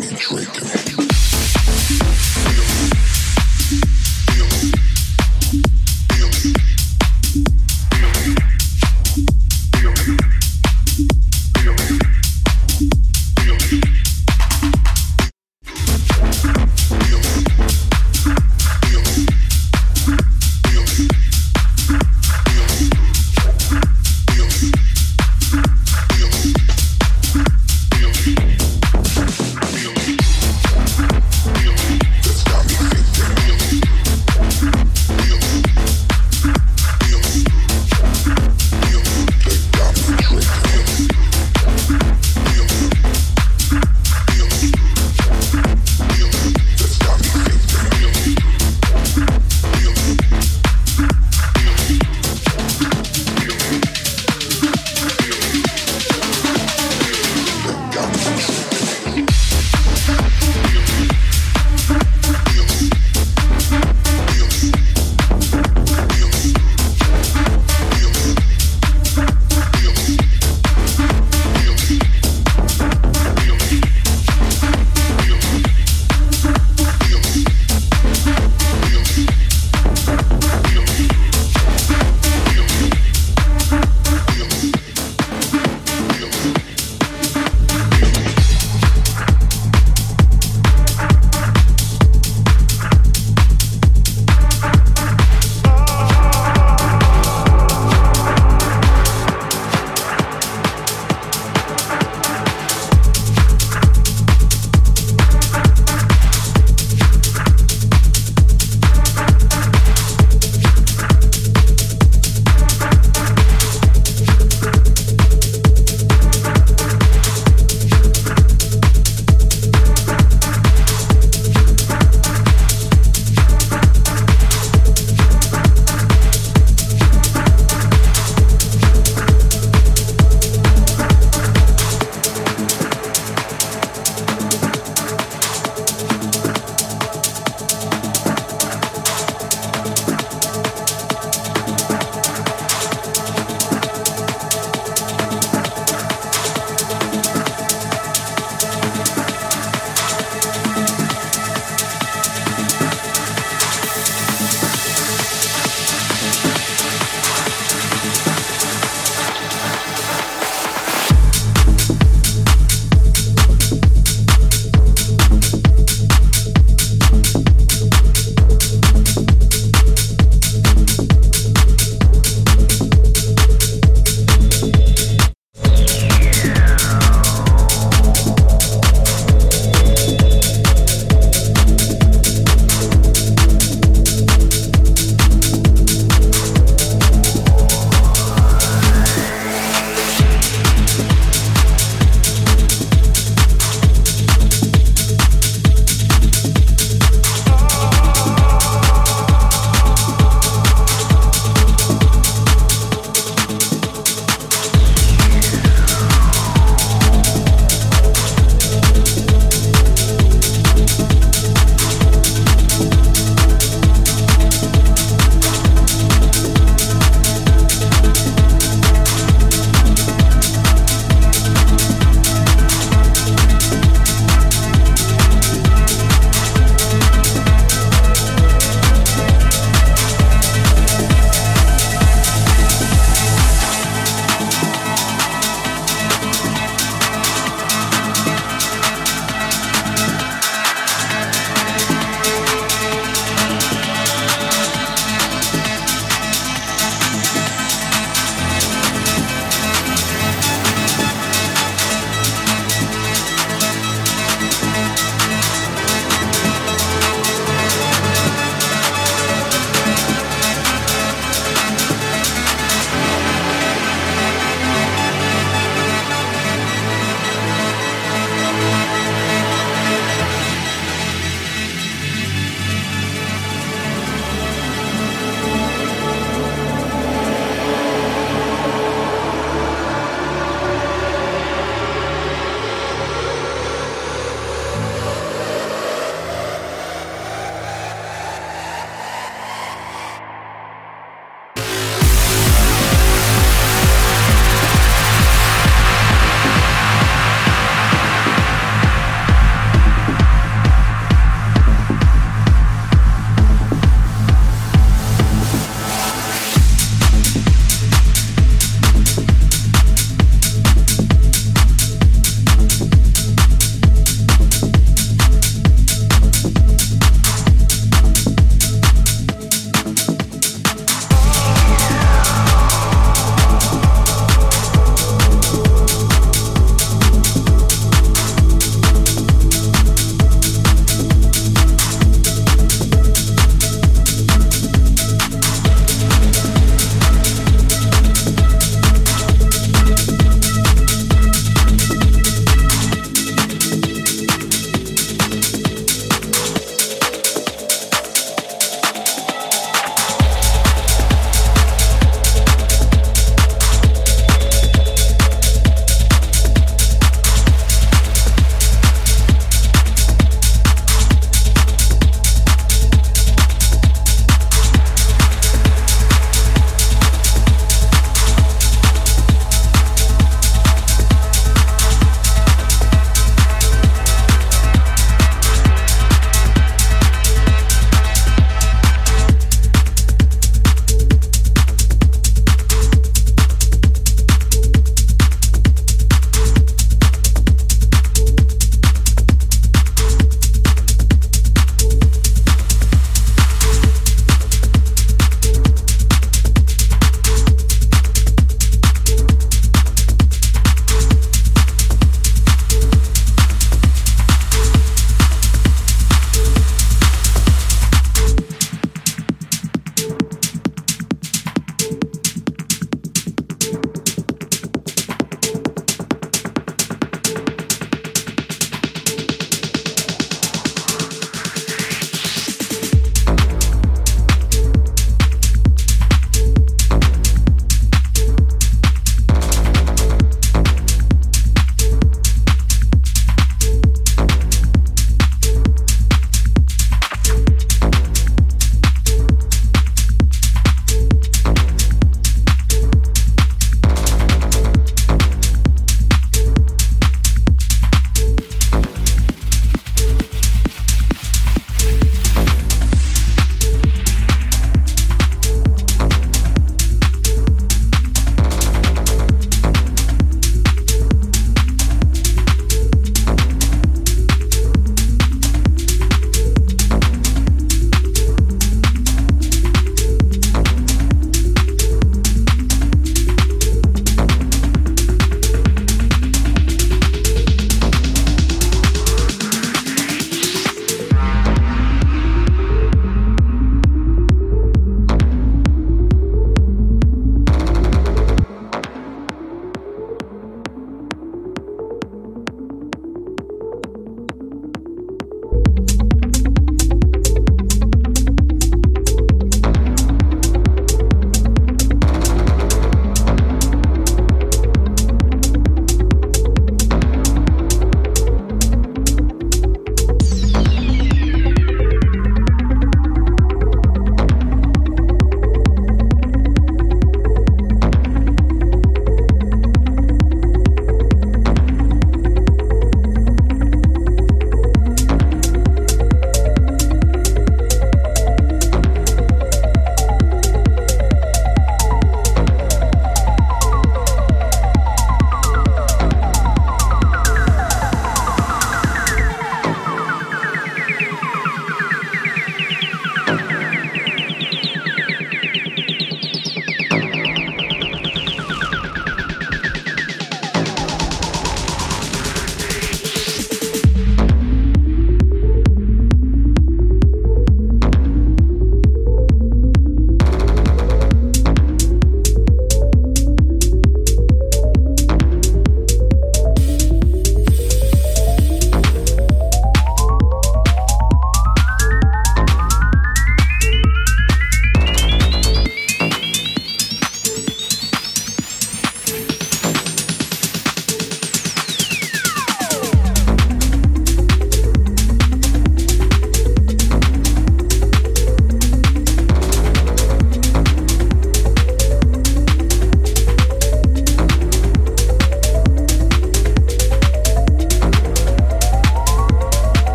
Drake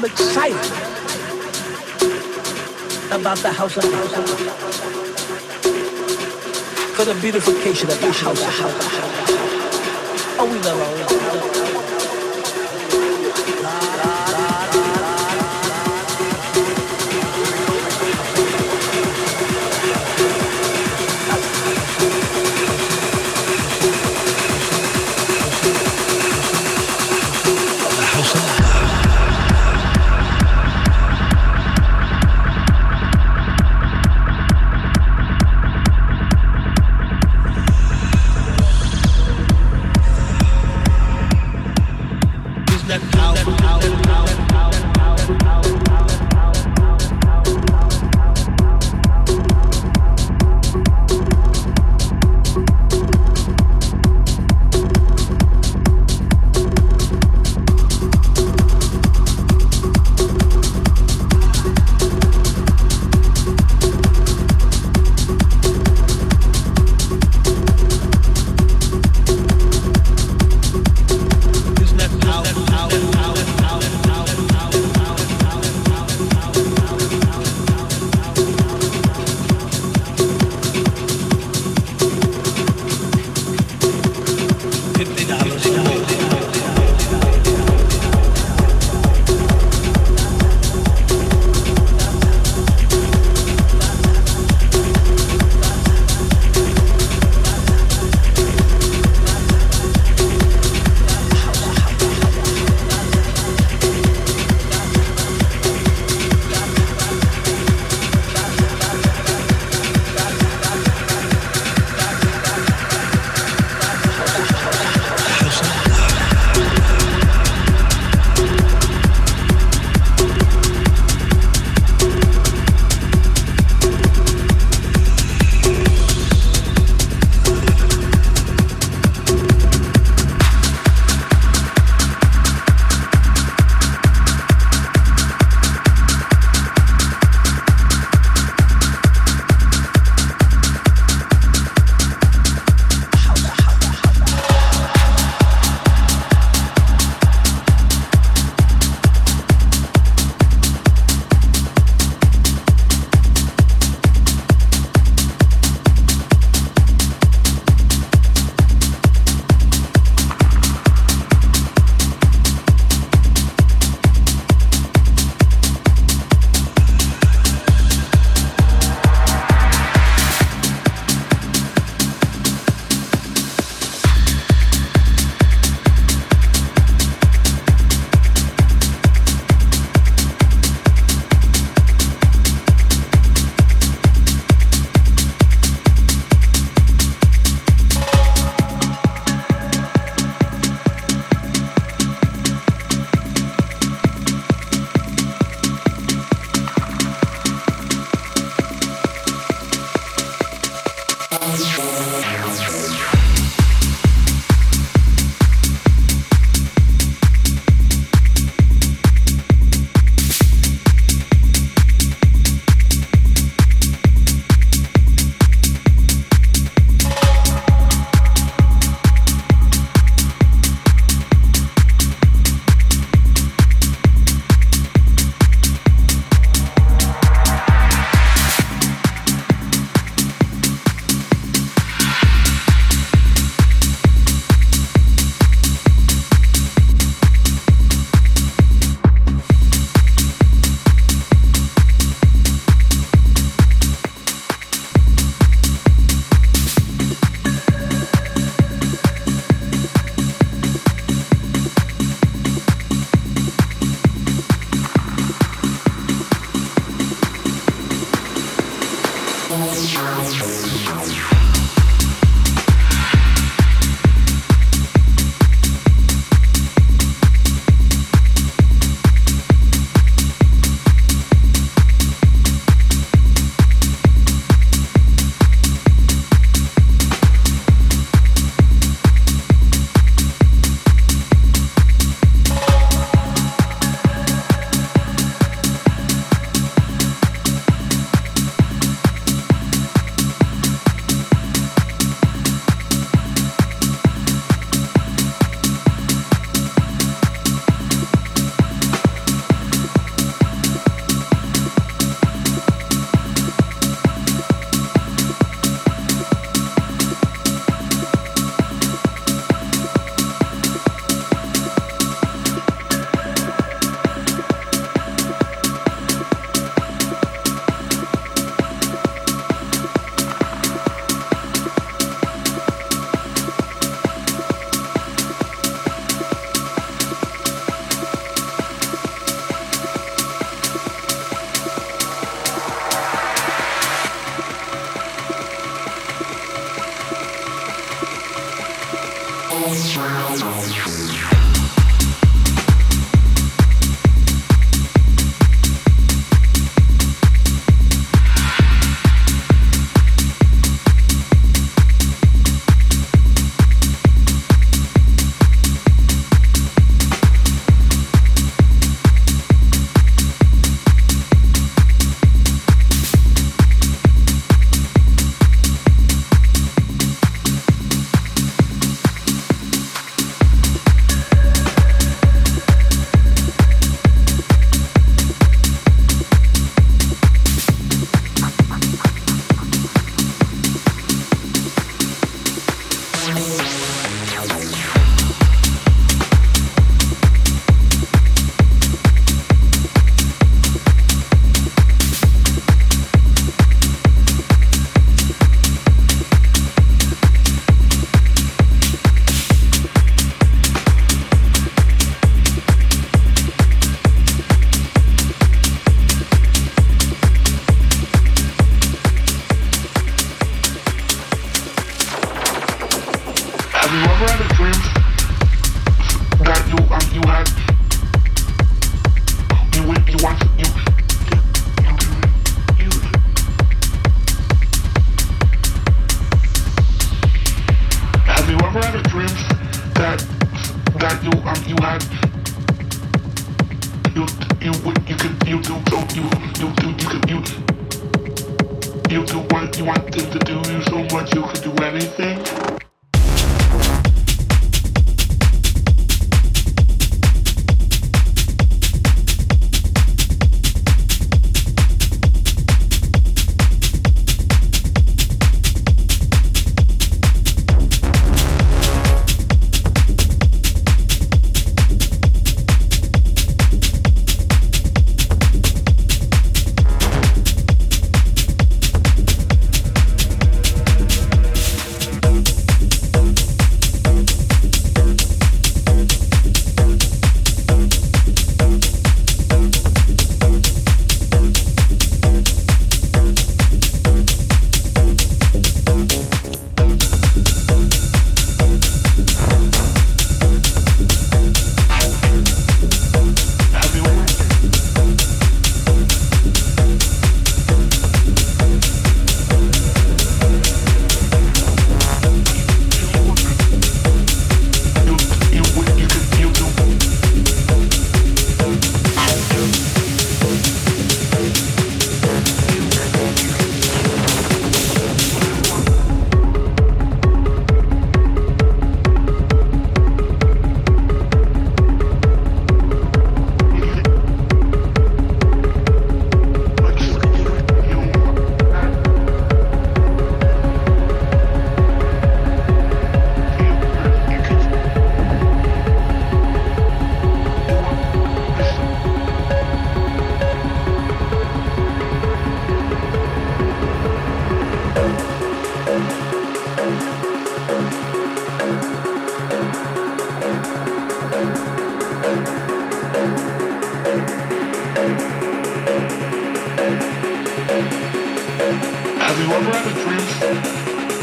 I'm excited about the house of house for the beautification of the house of house. Oh, we love our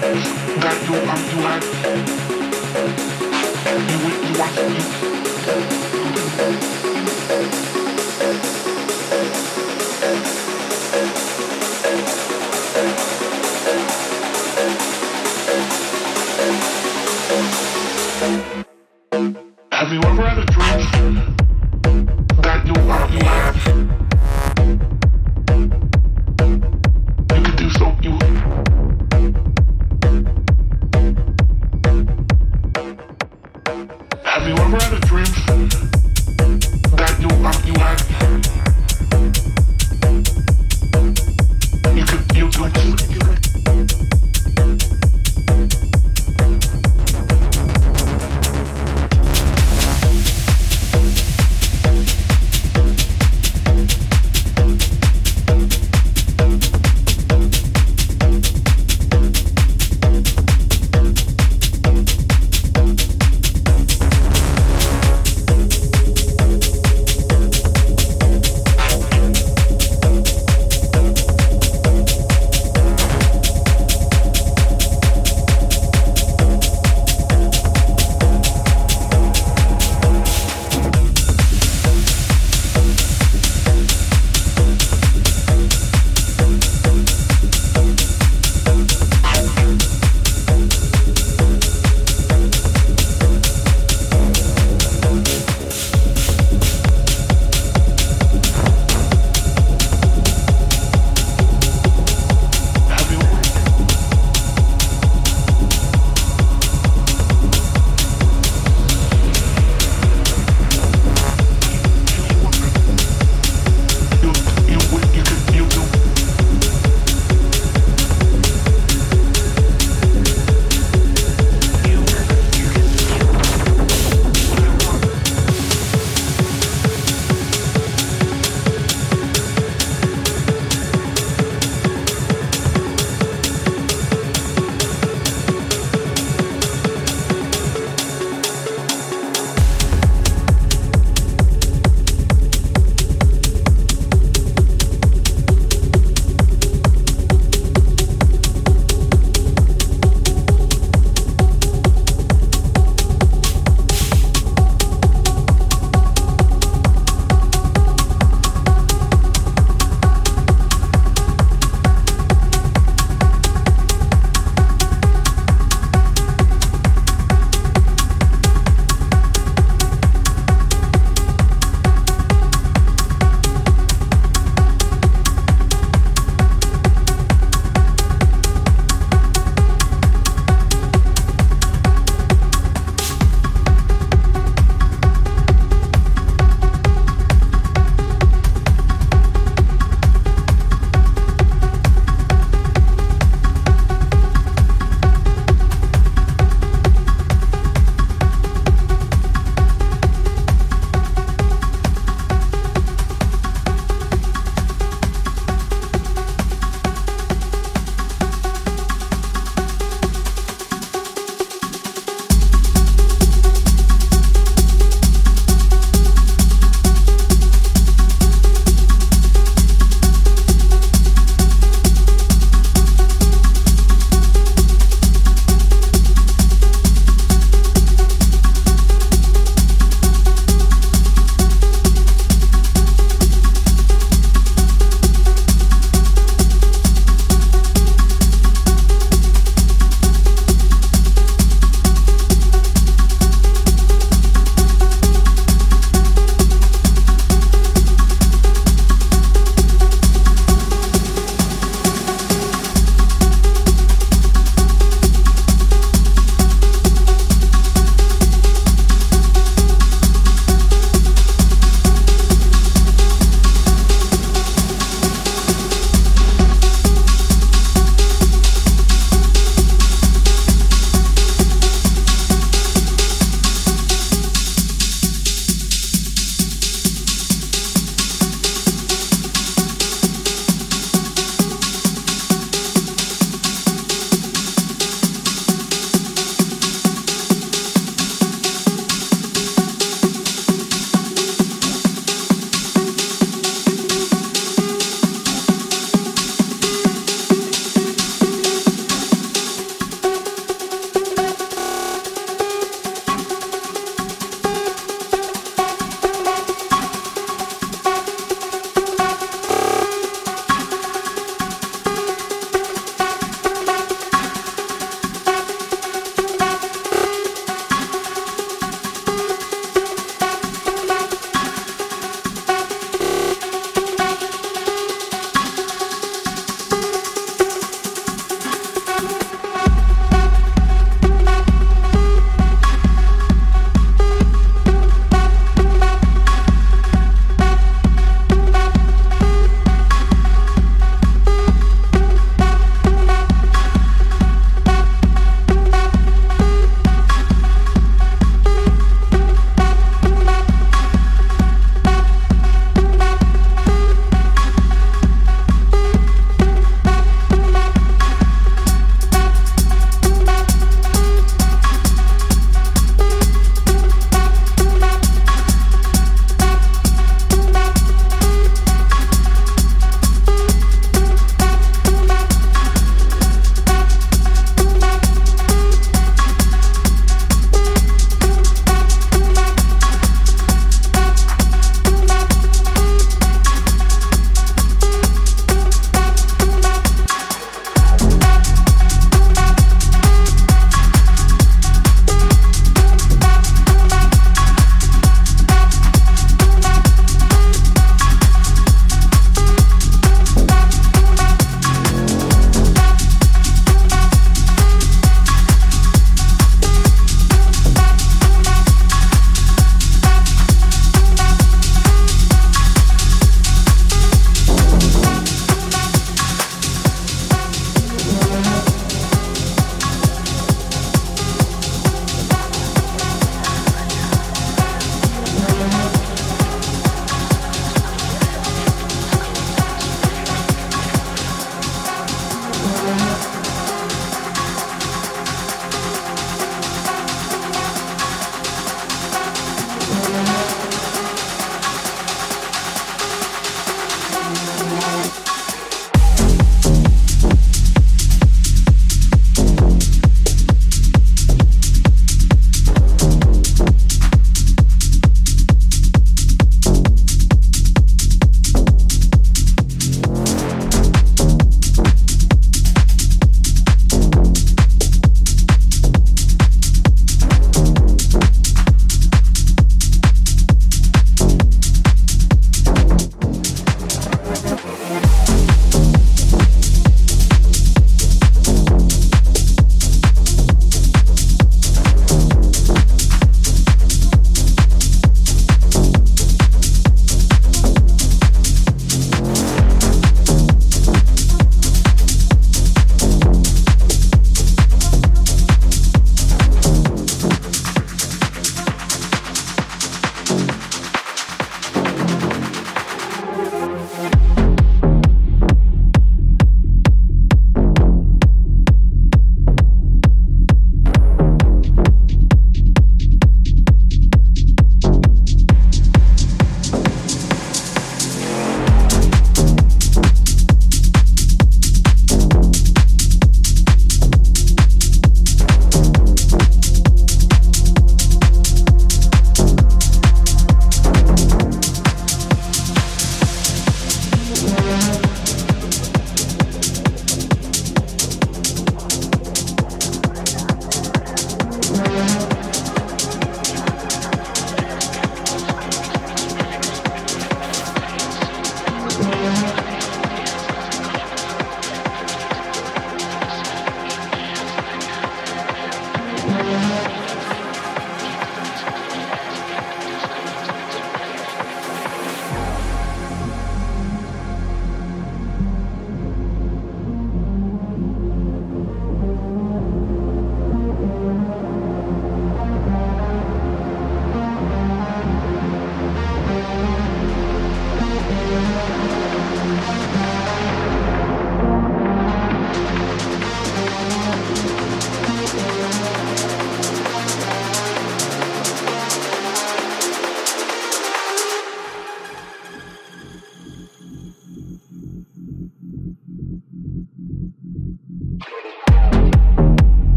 that you are, you you are, you are, you you.